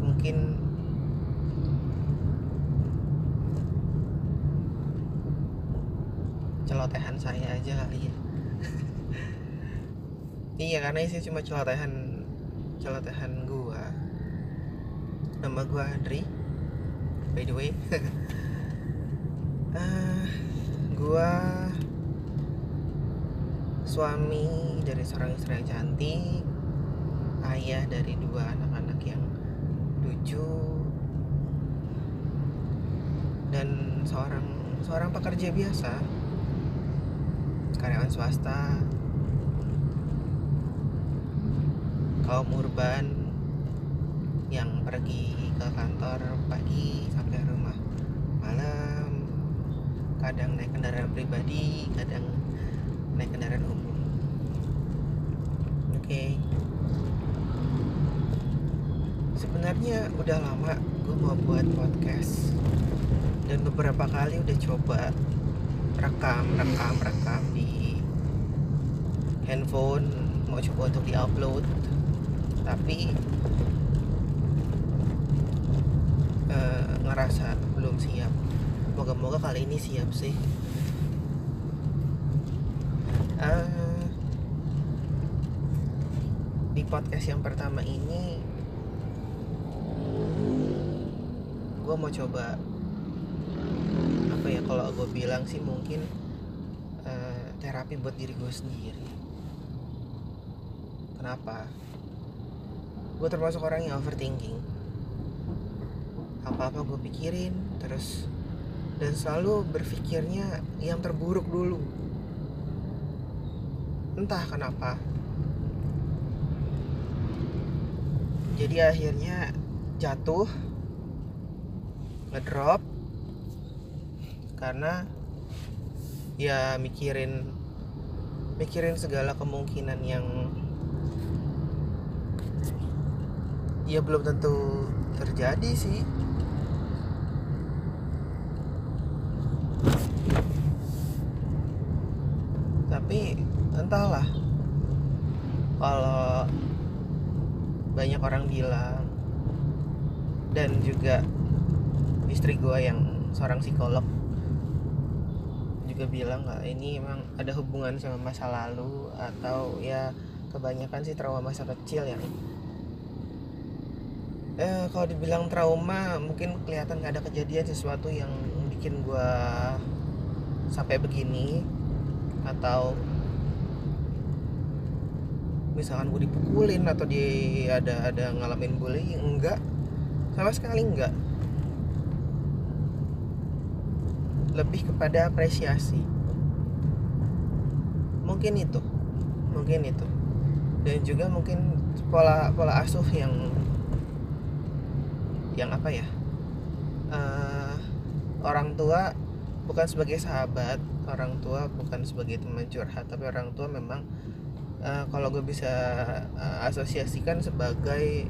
mungkin celotehan saya aja kali ya. Iya karena isi cuma celotehan celotehan gua. Nama gua Adri. By the way. Ah, gua suami dari seorang istri yang cantik ayah dari dua anak-anak yang lucu dan seorang seorang pekerja biasa karyawan swasta kaum urban yang pergi ke kantor pagi sampai rumah malam kadang naik kendaraan pribadi kadang naik kendaraan umum. Oke. Sebenarnya udah lama gue mau buat podcast dan beberapa kali udah coba rekam rekam rekam di handphone mau coba untuk diupload. Tapi eh, ngerasa belum siap. Moga-moga kali ini siap sih Eh, di podcast yang pertama ini gue mau coba apa ya kalau gue bilang sih mungkin eh, terapi buat diri gue sendiri. Kenapa? Gue termasuk orang yang overthinking. Apa apa gue pikirin terus dan selalu berpikirnya yang terburuk dulu. Entah kenapa jadi akhirnya jatuh ngedrop karena ya mikirin mikirin segala kemungkinan yang ya belum tentu terjadi sih. Tapi entahlah kalau banyak orang bilang. Dan juga istri gue yang seorang psikolog juga bilang nggak ini emang ada hubungan sama masa lalu atau ya kebanyakan sih trauma masa kecil yang eh kalau dibilang trauma mungkin kelihatan nggak ada kejadian sesuatu yang bikin gue sampai begini atau misalkan gue dipukulin atau di ada ada ngalamin bullying enggak. Sama sekali enggak. Lebih kepada apresiasi. Mungkin itu. Mungkin itu. Dan juga mungkin pola pola asuh yang yang apa ya eh, orang tua bukan sebagai sahabat orang tua bukan sebagai teman curhat tapi orang tua memang eh, kalau gue bisa eh, asosiasikan sebagai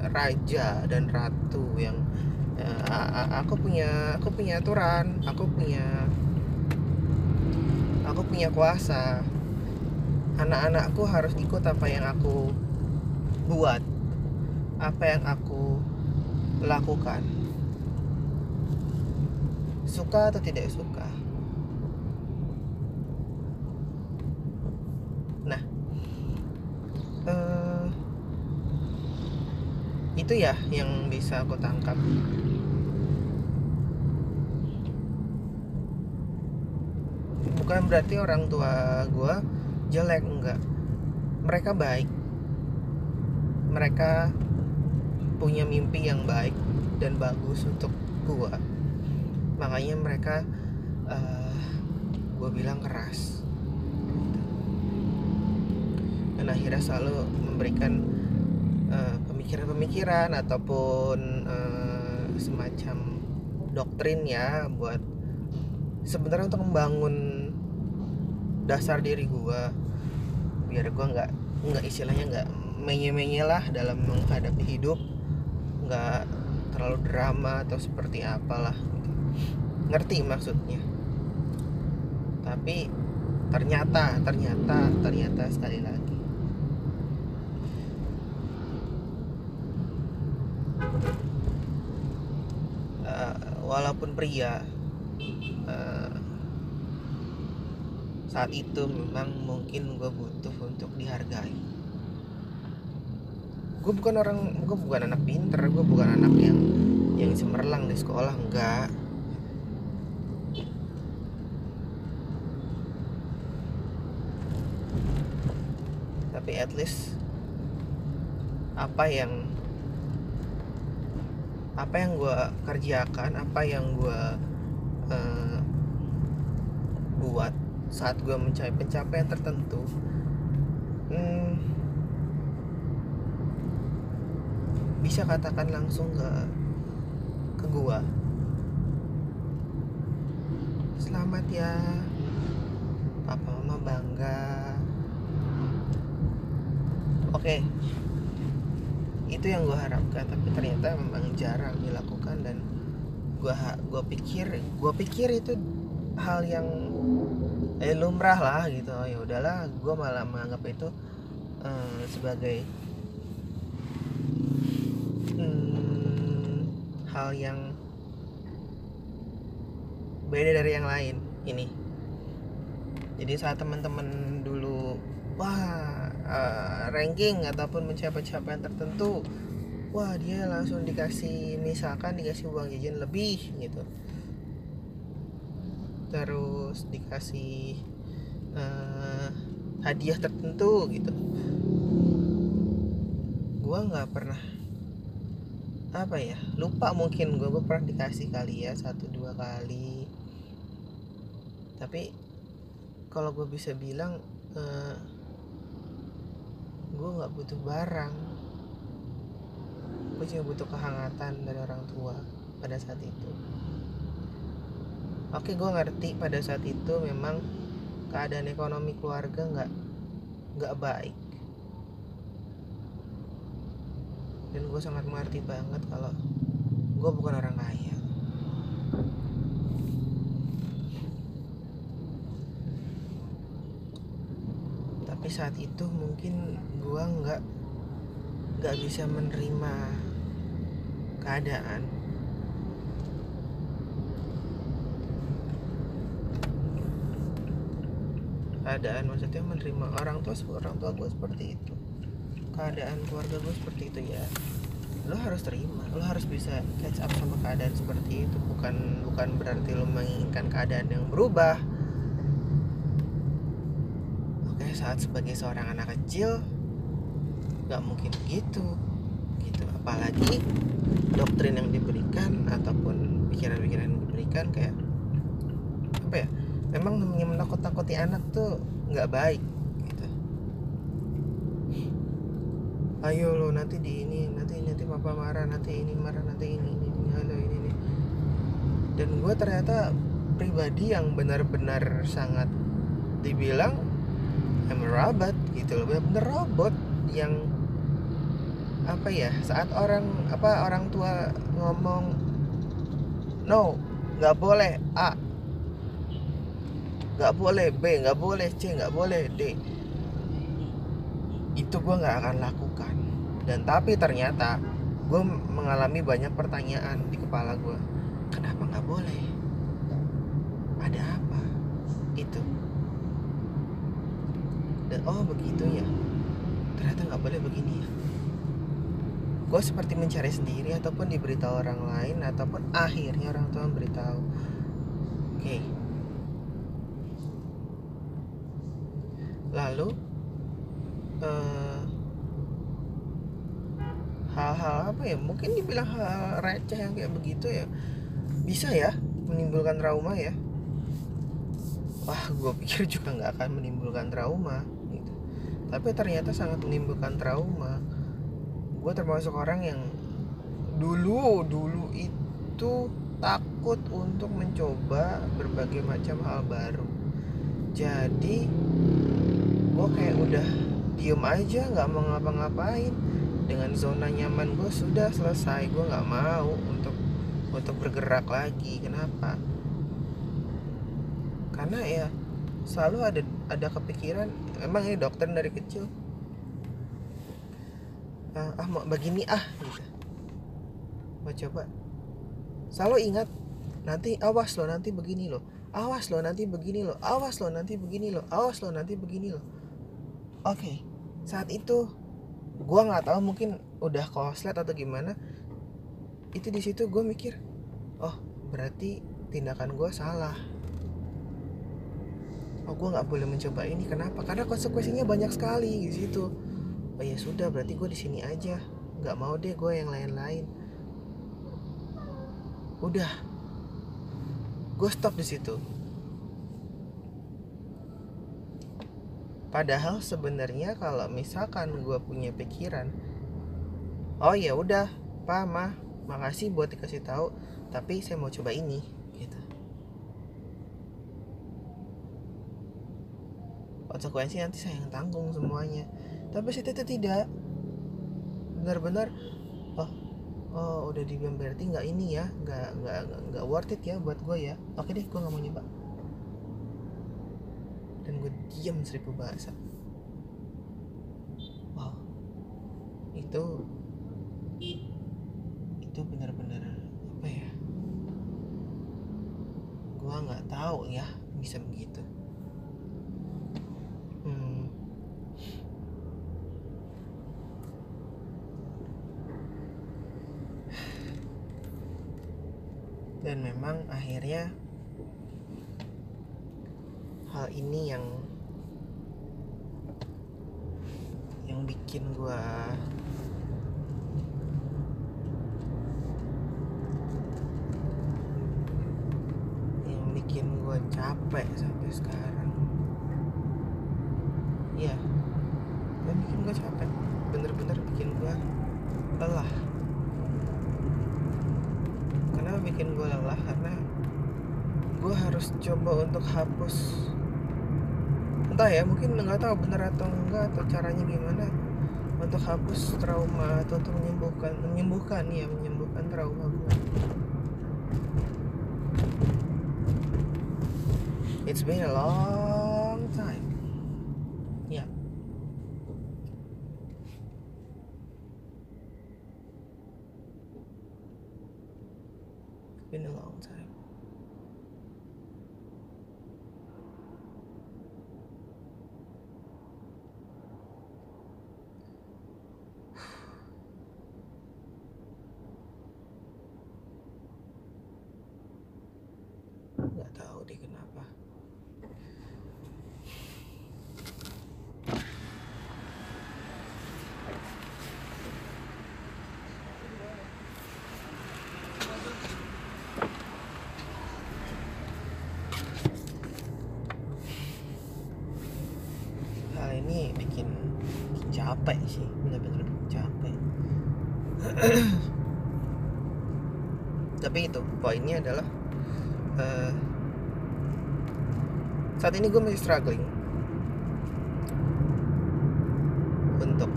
raja dan ratu yang a- aku punya aku punya aturan aku punya aku punya kuasa. Anak-anakku harus ikut apa yang aku buat apa yang aku lakukan. Suka atau tidak suka nah eh, itu ya yang bisa aku tangkap. Bukan berarti orang tua gue jelek enggak. Mereka baik. Mereka punya mimpi yang baik dan bagus untuk gue makanya mereka eh gue bilang keras. Dan akhirnya selalu memberikan pemikiran-pemikiran ataupun eh, semacam doktrin ya buat sebenarnya untuk membangun dasar diri gue biar gue nggak nggak istilahnya nggak menye-menye lah dalam menghadapi hidup. Nggak terlalu drama atau seperti apalah. Ngerti maksudnya? Tapi ternyata ternyata ternyata sekali lagi uh, walaupun pria uh, saat itu memang mungkin gue butuh untuk dihargai. Gue bukan orang gue bukan anak pinter gue bukan anak yang yang cemerlang di sekolah enggak. Tapi at least apa yang apa yang gue kerjakan apa yang gue uh, buat saat gue mencapai pencapaian tertentu hmm, bisa katakan langsung ke ke gue selamat ya papa mama bangga oke okay. Itu yang gue harapkan tapi ternyata memang jarang dilakukan dan gue gue pikir gue pikir itu hal yang eh lumrah lah gitu. Ya udahlah gue malah menganggap itu uh, sebagai hmm, hal yang beda dari yang lain ini. Jadi saat teman-teman dulu wah uh, ranking ataupun mencapai capaian tertentu wah dia langsung dikasih misalkan dikasih uang jajan lebih gitu. Terus dikasih uh, hadiah tertentu gitu. Gue nggak pernah apa ya lupa mungkin gue gue pernah dikasih kali ya satu dua kali. Tapi kalau gue bisa bilang uh, gue nggak butuh barang. Gue cuma butuh kehangatan dari orang tua pada saat itu. Oke gue ngerti pada saat itu memang keadaan ekonomi keluarga nggak nggak baik. Dan gue sangat mengerti banget kalau gue bukan orang kaya saat itu mungkin gue nggak nggak bisa menerima keadaan. Keadaan maksudnya menerima orang tua orang tua gue seperti itu. Keadaan keluarga gue seperti itu ya. Lo harus terima lo harus bisa catch up sama keadaan seperti itu. Bukan bukan berarti lo menginginkan keadaan yang berubah oke saat sebagai seorang anak kecil nggak mungkin begitu gitu. Apalagi doktrin yang diberikan ataupun pikiran-pikiran yang diberikan kayak apa ya memang namanya menakut-takuti anak tuh nggak baik gitu. Ayo lo nanti di ini nanti nanti papa marah nanti ini marah nanti ini ini ini halo ini ini. Dan gue ternyata pribadi yang benar-benar sangat dibilang A robot gitu loh benar-benar robot yang apa ya saat orang apa orang tua ngomong no nggak boleh A. Nggak boleh B. Nggak boleh C. Nggak boleh D. Itu gue nggak akan lakukan. Dan tapi ternyata gue mengalami banyak pertanyaan di kepala gue kenapa nggak boleh? Ada apa? Itu dan oh begitu ya. Ternyata nggak boleh begini ya. Gue seperti mencari sendiri ataupun diberitahu orang lain ataupun akhirnya orang tua memberitahu. Oke. Okay, lalu hal-hal uh, apa ya? Mungkin dibilang hal receh yang kayak begitu ya bisa ya menimbulkan trauma ya. Wah gue pikir juga nggak akan menimbulkan trauma tapi ternyata sangat menimbulkan trauma. Gue termasuk orang yang dulu dulu itu takut untuk mencoba berbagai macam hal baru. Jadi gue kayak udah diem aja nggak mau ngapa-ngapain. Dengan zona nyaman gue sudah selesai. Gue nggak mau untuk untuk bergerak lagi. Kenapa? Karena ya selalu ada ada kepikiran emang ini dokter dari kecil? Ah, ah mau begini ah gitu. Mau coba. Selalu ingat nanti awas lo nanti begini lo awas lo nanti begini lo awas lo nanti begini lo awas lo nanti begini lo oke okay. saat itu gua nggak tahu mungkin udah koslet atau gimana. Itu di situ gue mikir oh berarti tindakan gue salah oh gue nggak boleh mencoba ini? Kenapa? Karena konsekuensinya banyak sekali di situ. Oh ya sudah berarti gue di sini aja. Nggak mau deh gue yang lain-lain. Udah. Gue stop di situ. Padahal sebenarnya kalau misalkan gue punya pikiran oh ya udah pak mah makasih buat dikasih tahu. Tapi saya mau coba ini konsekuensi nanti saya yang tanggung semuanya. Tapi situ itu tidak. Benar-benar oh oh udah dibilang berarti nggak ini ya nggak nggak nggak worth it ya buat gue ya. Oke deh gue nggak mau nyoba. Dan gue diam seribu bahasa. Wow. Itu itu benar-benar apa ya? Gue nggak tahu ya bisa begitu dan memang akhirnya hal ini yang yang bikin gue yang bikin gue capek sampai sekarang ya dan bikin gue capek bener-bener bikin gue lelah bikin gue lelah karena gue harus coba untuk hapus. Entah ya mungkin nggak tahu benar atau enggak atau caranya gimana. Untuk hapus trauma atau untuk menyembuhkan menyembuhkan ya menyembuhkan trauma gue it's been a long time ya yeah. been a long time. nggak tahu deh kenapa capek sih bener-bener capek tapi itu poinnya adalah uh, saat ini gue masih struggling untuk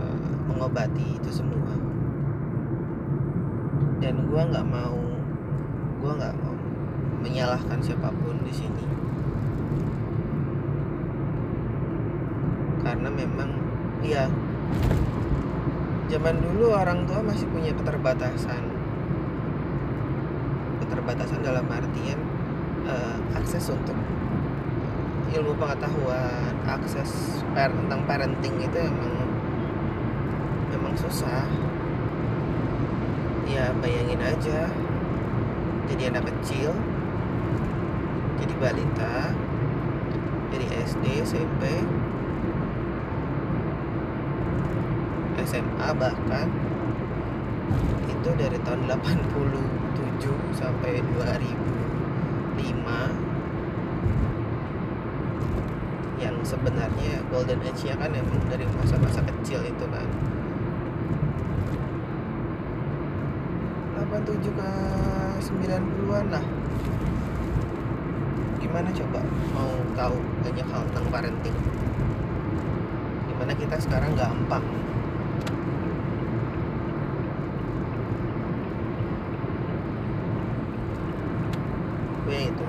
uh, mengobati itu semua. Dan gue nggak mau gue nggak mau menyalahkan siapa pun di sini. Karena memang iya zaman dulu orang tua masih punya keterbatasan keterbatasan dalam artian uh, akses untuk ilmu pengetahuan akses per tentang parenting itu emang memang susah. Ya bayangin aja jadi anak kecil jadi balita dari SD SMP SMA bahkan itu dari tahun 87 sampai 2005 yang sebenarnya golden age nya kan emang dari masa-masa kecil itu kan. 87 ke 90-an lah. Gimana coba? Mau tahu banyak hal tentang parenting? Di mana kita sekarang gampang gue itu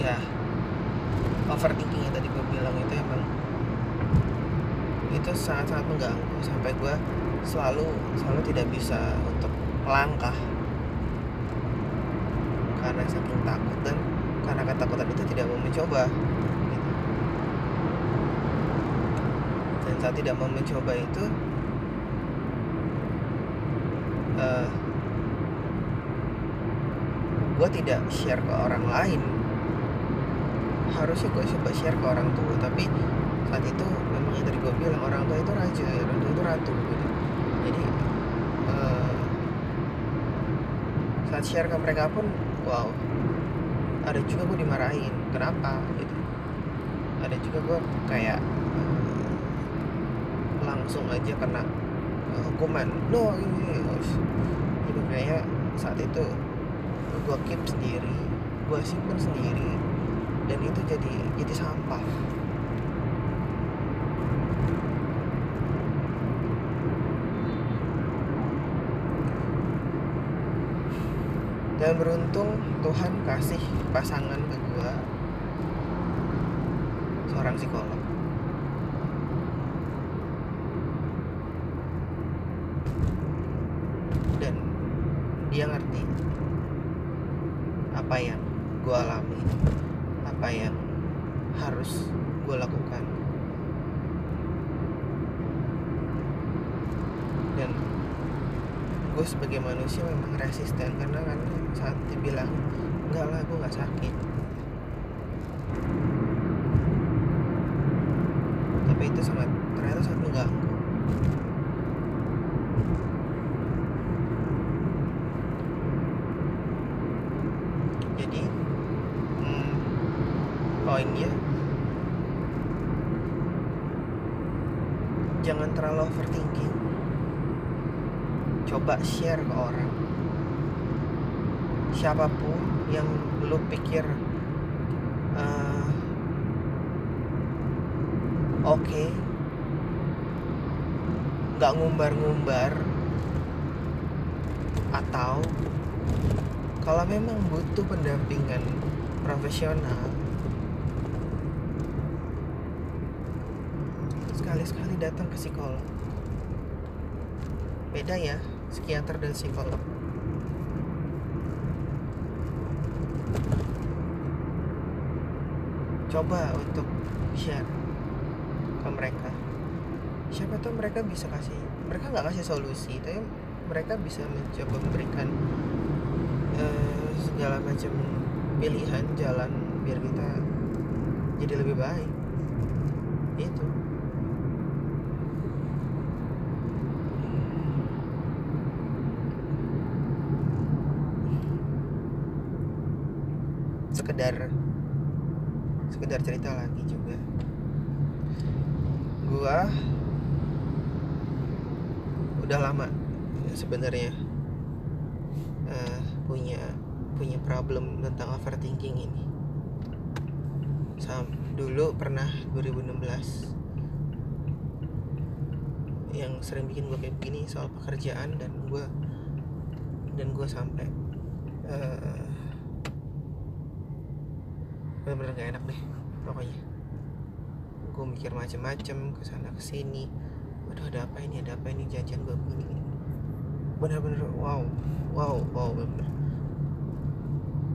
ya overthinking yang tadi gue bilang itu emang itu sangat-sangat mengganggu sampai gue selalu selalu tidak bisa untuk melangkah karena saking takut dan karena ketakutan itu tidak mau mencoba gitu. dan saat tidak mau mencoba itu uh, gue tidak share ke orang lain harusnya gue coba share ke orang tua tapi saat itu memang yang tadi gue bilang orang tua itu raja orang tua itu ratu gitu jadi uh, saat share ke mereka pun wow ada juga gue dimarahin kenapa gitu ada juga gue kayak uh, langsung aja kena uh, hukuman no ini itu kayak saat itu gue keep sendiri gue simpen sendiri dan itu jadi jadi sampah. Dan beruntung Tuhan kasih pasangan ke gue seorang psikolog dan dia ngerti apa yang gue alami apa yang harus gue lakukan dan gue sebagai manusia memang resisten karena kan saat dibilang enggak lah gue nggak sakit tapi itu sangat ternyata sangat mengganggu jadi hmm, poinnya jangan terlalu overthinking. Coba share ke orang siapa pun yang lu pikir uh, oke okay, nggak ngumbar-ngumbar atau kalau memang butuh pendampingan profesional sekali-sekali datang ke psikolog. Beda ya psikiater dan psikolog coba untuk share ke mereka. Siapa tahu mereka bisa kasih mereka nggak kasih solusi tapi mereka bisa mencoba memberikan uh, segala macam pilihan jalan biar kita jadi lebih baik. Itu. Sekedar sekedar cerita lagi juga. Gua udah lama sebenarnya uh, punya punya problem tentang overthinking ini. Sam, dulu pernah 2016 yang sering bikin gue kayak begini soal pekerjaan dan gue dan gue sampai uh, bener-bener gak enak deh pokoknya. Gue mikir macem-macem ke sana ke sini. Waduh ada apa ini ada apa ini jajan gue begini. Bener-bener wow wow wow bener,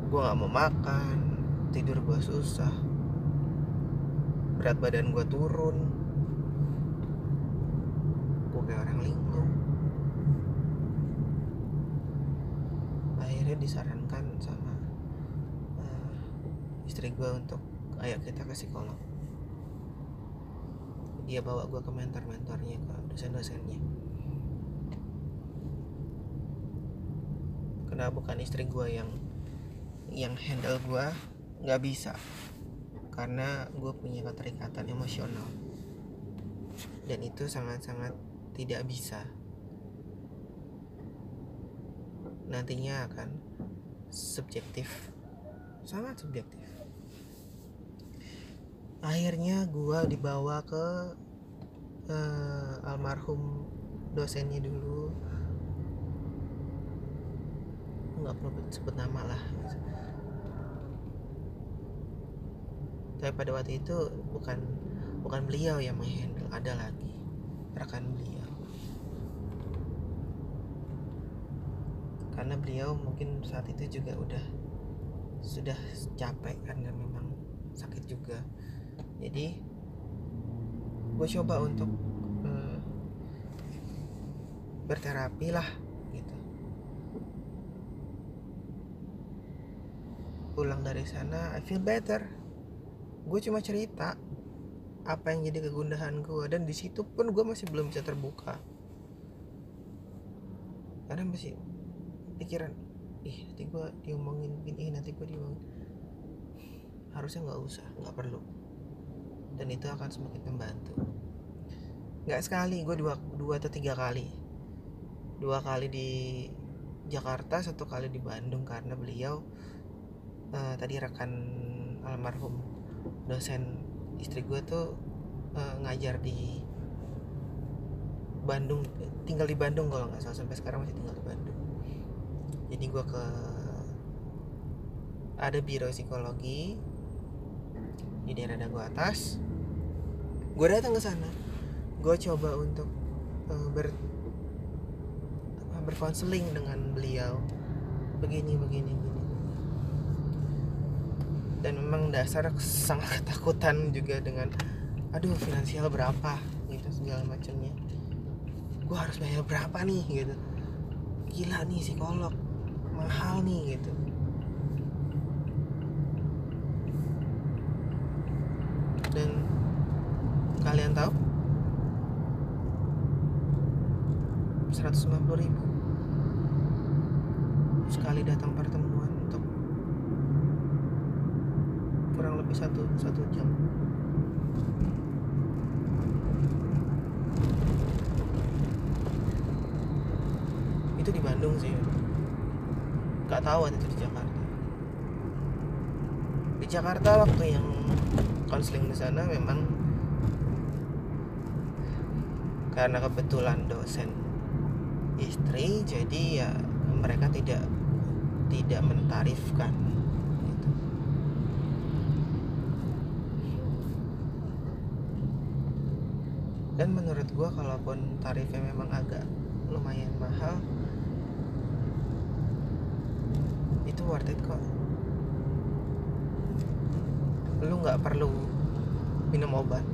gue gak mau makan tidur gue susah. Berat badan gue turun. Gue kayak orang linglung akhirnya disarankan sama uh, istri gue untuk ayo kita ke psikolog. Dia bawa gue ke mentor-mentornya ke dosen-dosennya. Kenapa bukan istri gue yang yang handle gue nggak bisa. Karena gue punya keterikatan emosional. Dan itu sangat-sangat tidak bisa. Nantinya akan subjektif. Sangat subjektif akhirnya gue dibawa ke uh, almarhum dosennya dulu. Nggak perlu sebut nama lah. Tapi pada waktu itu bukan bukan beliau yang menghandle ada lagi rekan beliau. Karena beliau mungkin saat itu juga udah sudah capek karena memang sakit juga jadi gue coba untuk uh, berterapi lah gitu. Pulang dari sana I feel better. Gue cuma cerita apa yang jadi kegundahan gue dan di situ pun gue masih belum bisa terbuka. Karena masih pikiran ih nanti gue diomongin gini nanti gue diomongin. Harusnya nggak usah nggak perlu dan itu akan semakin membantu. Nggak sekali gue dua dua atau tiga kali. Dua kali di Jakarta satu kali di Bandung karena beliau uh, tadi rekan almarhum dosen istri gue tuh uh, ngajar di Bandung tinggal di Bandung kalau nggak salah sampai sekarang masih tinggal di Bandung. Jadi gue ke ada biro psikologi di daerah dagu atas. Gue datang ke sana. Gue coba untuk uh, ber berkonseling dengan beliau. Begini begini begini. Dan memang dasar sangat ketakutan juga dengan aduh finansial berapa? Gitu segala macamnya. Gue harus bayar berapa nih? Gitu. Gila nih psikolog. Mahal nih gitu dan kalian tahu 150 ribu. Sekali datang pertemuan untuk kurang lebih satu satu jam. Itu di Bandung sih. Nggak tahu itu di Jakarta. Di Jakarta waktu yang konseling di sana memang karena kebetulan dosen istri jadi ya mereka tidak tidak mentarifkan gitu. dan menurut gua kalaupun tarifnya memang agak lumayan mahal itu worth it kok. Lu nggak perlu minum obat.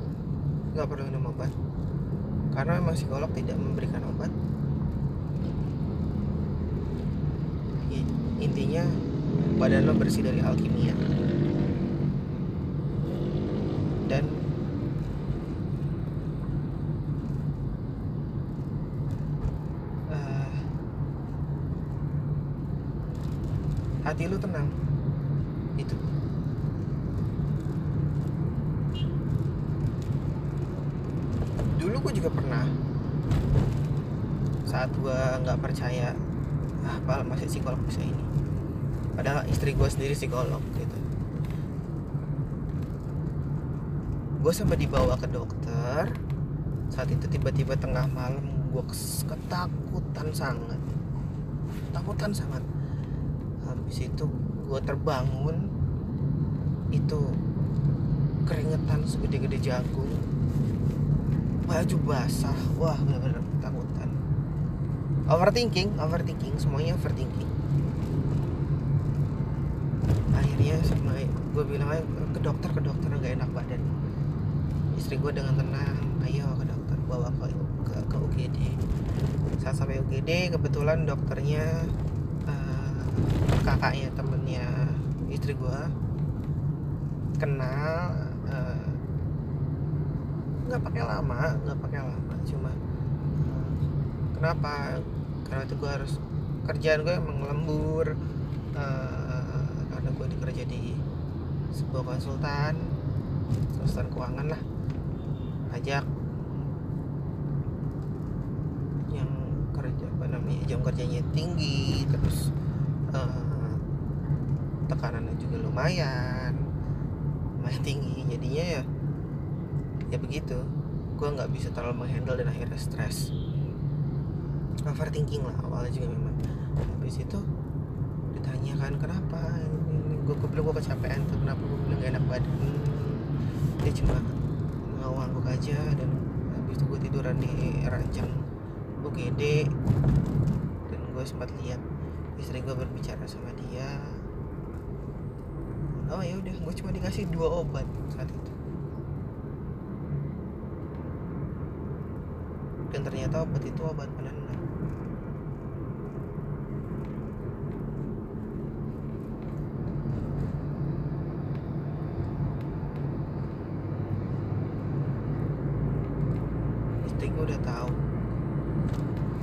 Nggak perlu minum obat. Karena memang psikolog tidak memberikan obat badan lo bersih dari hal kimia dan hati lu tenang itu dulu gue juga pernah saat gue nggak percaya ah apa masih psikolog bisa ini padahal sendiri psikolog gitu. Gue sempat dibawa ke dokter. Saat itu tiba-tiba tengah malam gue ketakutan sangat. Ketakutan sangat. Habis itu gue terbangun. Itu keringetan segede-gede jagung. Baju basah. Wah benar-benar ketakutan. Overthinking overthinking. Semuanya overthinking akhirnya sama gue bilang aja ke dokter ke dokter nggak enak badan. Istri gue dengan tenang ayo ke dokter bawa ke ke, ke UGD saat sampai UGD kebetulan dokternya kakaknya temennya istri gue kenal nggak uh, pakai lama nggak pakai lama cuma uh, kenapa? Karena itu gue harus kerjaan gue emang lembur uh, gue dikerja di sebuah konsultan konsultan keuangan lah pajak. Yang kerja apa namanya ya, jam kerjanya tinggi terus uh, tekanannya juga lumayan lumayan tinggi. Jadinya ya ya begitu. Gue nggak bisa terlalu menghandle dan akhirnya stres. Overthinking lah awalnya juga memang. Habis itu ditanyakan kenapa gue gue gue kecapean tuh kenapa? Gue bilang gak enak badan. Dia cuma ngangguk aja dan habis itu gue tiduran di ranjang. UGD dan gue sempat lihat istri gue berbicara sama dia. Oh ya udah gue cuma dikasih dua obat saat itu. Dan ternyata obat itu obat penenang istri gue udah tahu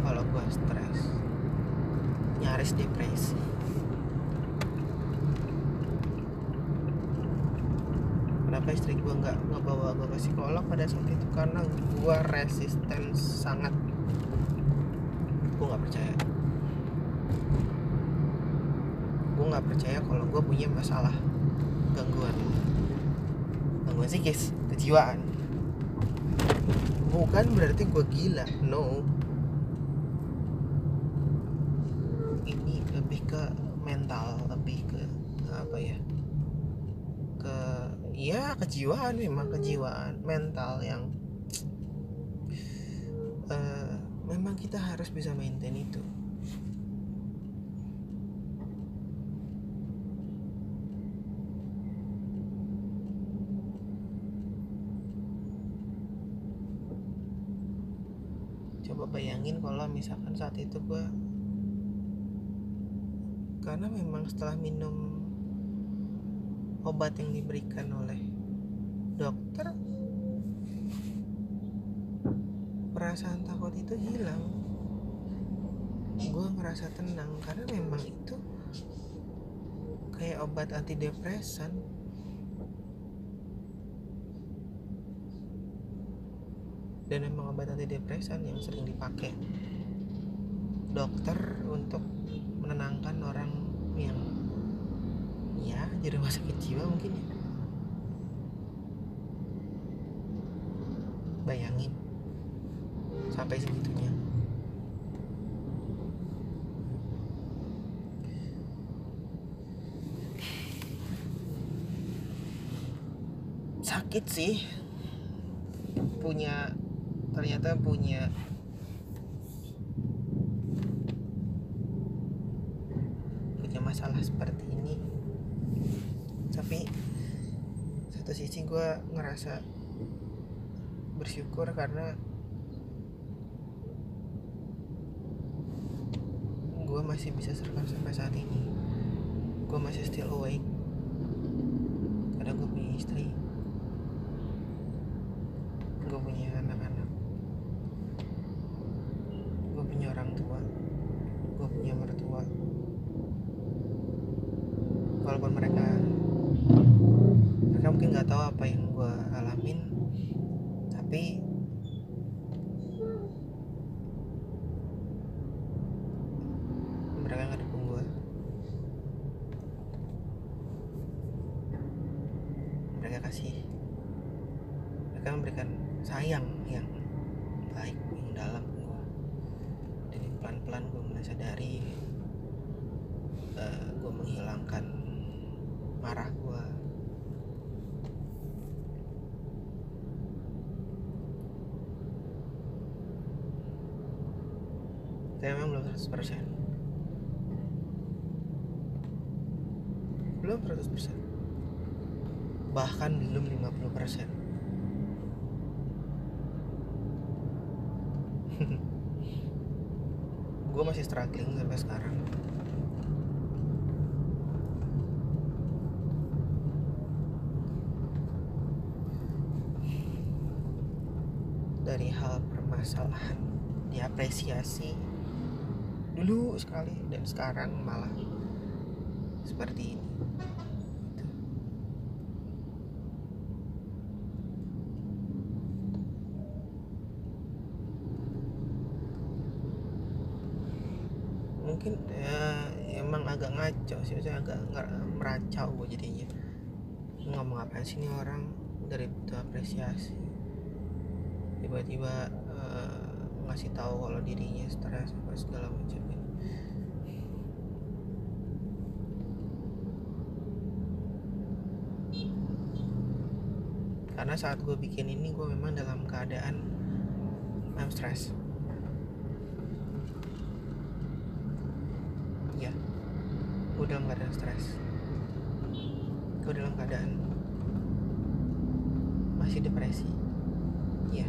kalau gue stres nyaris depresi kenapa istri gue nggak ngebawa gue ke psikolog pada saat itu karena gue resisten sangat. Gue nggak percaya. Gue nggak percaya kalau gue punya masalah gangguan. Gangguan psikis kejiwaan. Bukan berarti gue gila no. Ini lebih ke mental lebih ke apa ya? Ke ya kejiwaan memang kejiwaan mental yang kita harus bisa maintain itu. Coba bayangin kalau misalkan saat itu gue karena memang setelah minum obat yang diberikan oleh dokter perasaan takut itu hilang. Gue ngerasa tenang karena memang itu kayak obat antidepresan. Dan memang obat antidepresan yang sering dipakai dokter untuk menenangkan orang yang ya jadi rumah sakit jiwa mungkin ya. Bayangin sampai segitunya sakit sih. Punya ternyata punya punya masalah seperti ini. Tapi satu sisi gue ngerasa bersyukur karena gue masih bisa survive sampai saat ini. Gue masih still awake. Karena gue punya istri. Gue punya anak-anak gue punya orang tua gue punya mertua walaupun mereka mereka mungkin nggak tahu apa yang gue alamin tapi mereka nggak dukung gue mereka kasih mereka memberikan sayang yang baik yang dalam ke gue dan pelan-pelan gue mulai sadari uh, gue menghilangkan marah gue tapi memang belum 100% belum 100% bahkan belum 50% gue masih struggling sampai sekarang. Dari hal permasalahan diapresiasi dulu sekali dan sekarang malah seperti ini. Gitu. mungkin ya emang agak ngaco sih maksudnya agak meracau gue jadinya. Ngomong apa sih nih orang? Dari butuh apresiasi. Tiba-tiba ngasih tahu kalau dirinya stres apa segala macam ini karena saat gue bikin ini gue memang dalam keadaan I'm stress ya gue dalam keadaan stres. Gue dalam keadaan masih depresi. Ya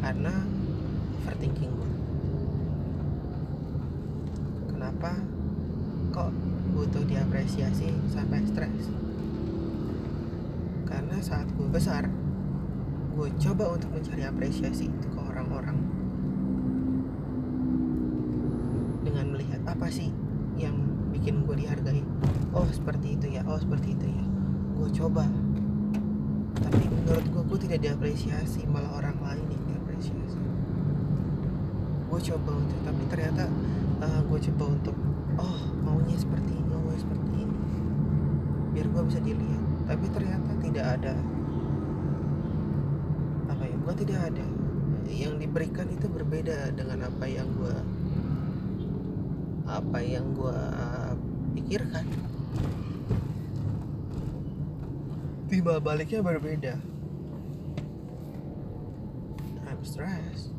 karena overthinking gue kenapa kok butuh diapresiasi sampai stres? Karena saat gue besar gue coba untuk mencari apresiasi itu ke orang-orang. Dengan melihat apa sih yang bikin gue dihargai? Oh seperti itu ya oh seperti itu ya. Gue coba. Tapi menurut gue gue tidak diapresiasi malah orang lain diapresiasi gue coba untuk tapi ternyata uh, eh, gue coba untuk oh maunya seperti ini maunya seperti ini. Biar gue bisa dilihat. Tapi ternyata tidak ada. Apa ya? Bukan tidak ada. Yang diberikan itu berbeda dengan apa yang gue apa yang gue pikirkan. Timbal baliknya berbeda. I'm stressed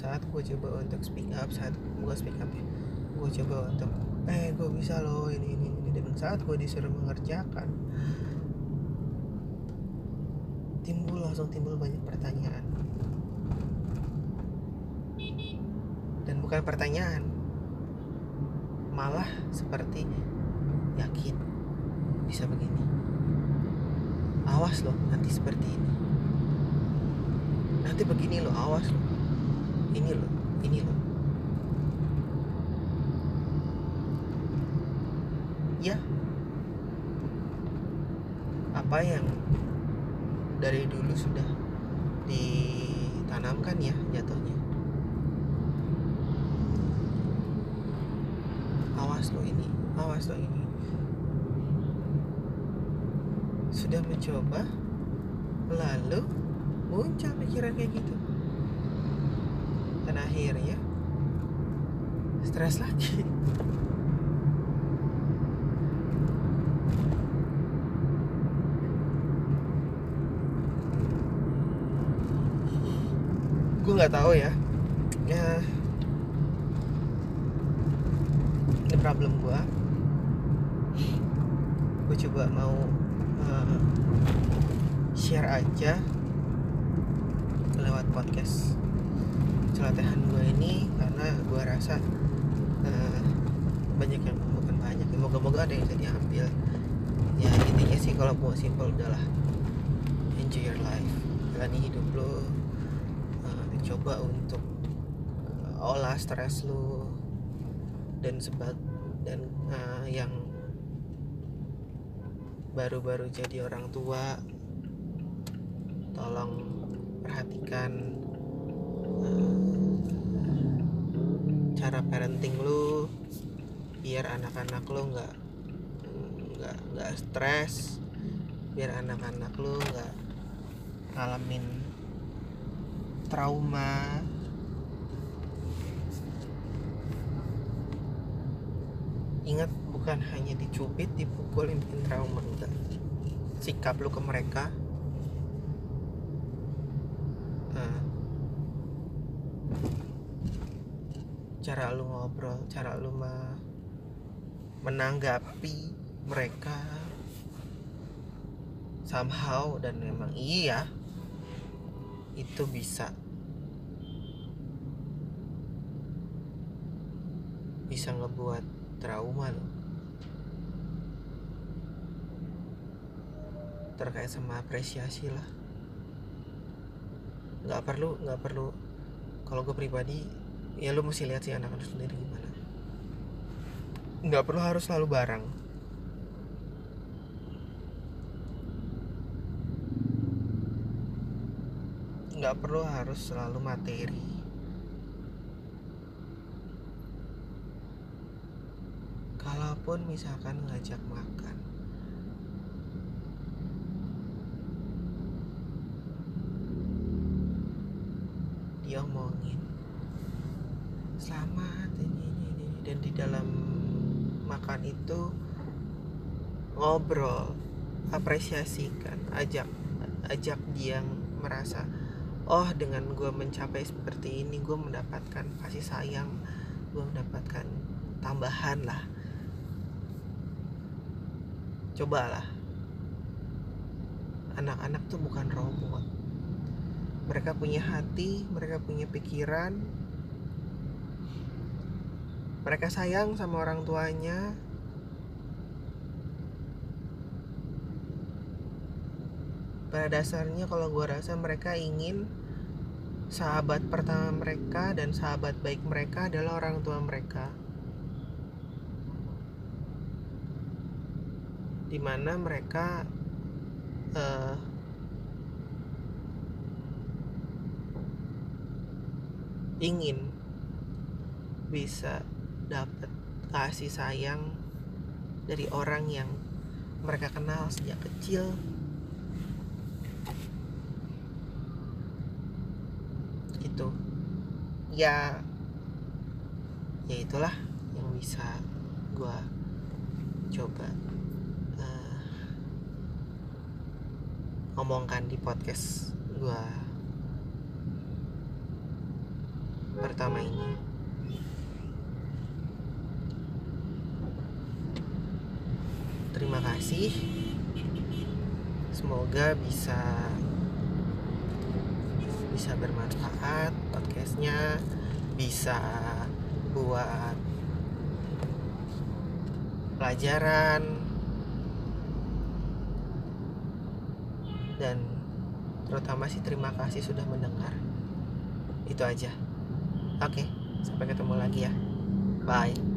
saat gue coba untuk speak up saat gue speak up ya gue coba untuk eh gue bisa loh ini ini ini dan saat gue disuruh mengerjakan timbul langsung timbul banyak pertanyaan. Dan bukan pertanyaan malah seperti yakin bisa begini? Awas loh nanti seperti ini. Nanti begini loh awas loh ini loh ini loh. Ya. Apa yang dari dulu sudah ditanamkan ya jatuhnya? Awas lo ini awas lo ini. Sudah mencoba lalu muncul pikiran kayak gitu dan akhirnya stres lagi. Gue nggak tahu ya problem gue gue coba mau uh, share aja lewat podcast celotehan gue ini karena gue rasa uh, banyak yang bukan banyak moga-moga ada yang bisa diambil ya intinya sih kalau mau simple udahlah. Enjoy your life. Jalani hidup lo uh, coba untuk uh, olah stres lo dan sebab dan uh, yang baru-baru jadi orang tua tolong perhatikan uh, cara parenting lu biar anak-anak lu nggak nggak nggak stres biar anak-anak lu nggak ngalamin trauma. Ingat bukan hanya dicubit dipukulin bikin trauma enggak. Sikap lu ke mereka. Uh, cara lu ngobrol cara lu menanggapi mereka somehow dan memang iya itu bisa. Bisa ngebuat trauma loh. Terkait sama apresiasi lah. Nggak perlu nggak perlu. Kalau gue pribadi ya lu mesti lihat sih anak-anak sendiri gimana. Nggak perlu harus selalu bareng nggak perlu harus selalu materi. Kalaupun misalkan ngajak makan diomongin selamat ini ini ini. Dan di dalam makan itu ngobrol apresiasikan ajak ajak dia merasa oh dengan gue mencapai seperti ini gue mendapatkan kasih sayang gue mendapatkan tambahan lah. Cobalah. Anak-anak tuh bukan robot. Mereka punya hati mereka punya pikiran. Mereka sayang sama orang tuanya. Pada dasarnya kalau gue rasa mereka ingin sahabat pertama mereka dan sahabat baik mereka adalah orang tua mereka. Di mana mereka uh, ingin bisa dapat kasih sayang dari orang yang mereka kenal sejak kecil gitu ya ya itulah yang bisa gue coba uh, ngomongkan di podcast gue pertama ini. Terima kasih. Semoga bisa bisa bermanfaat podcastnya bisa buat pelajaran. Dan terutama sih terima kasih sudah mendengar. Itu aja. Oke sampai ketemu lagi ya. Bye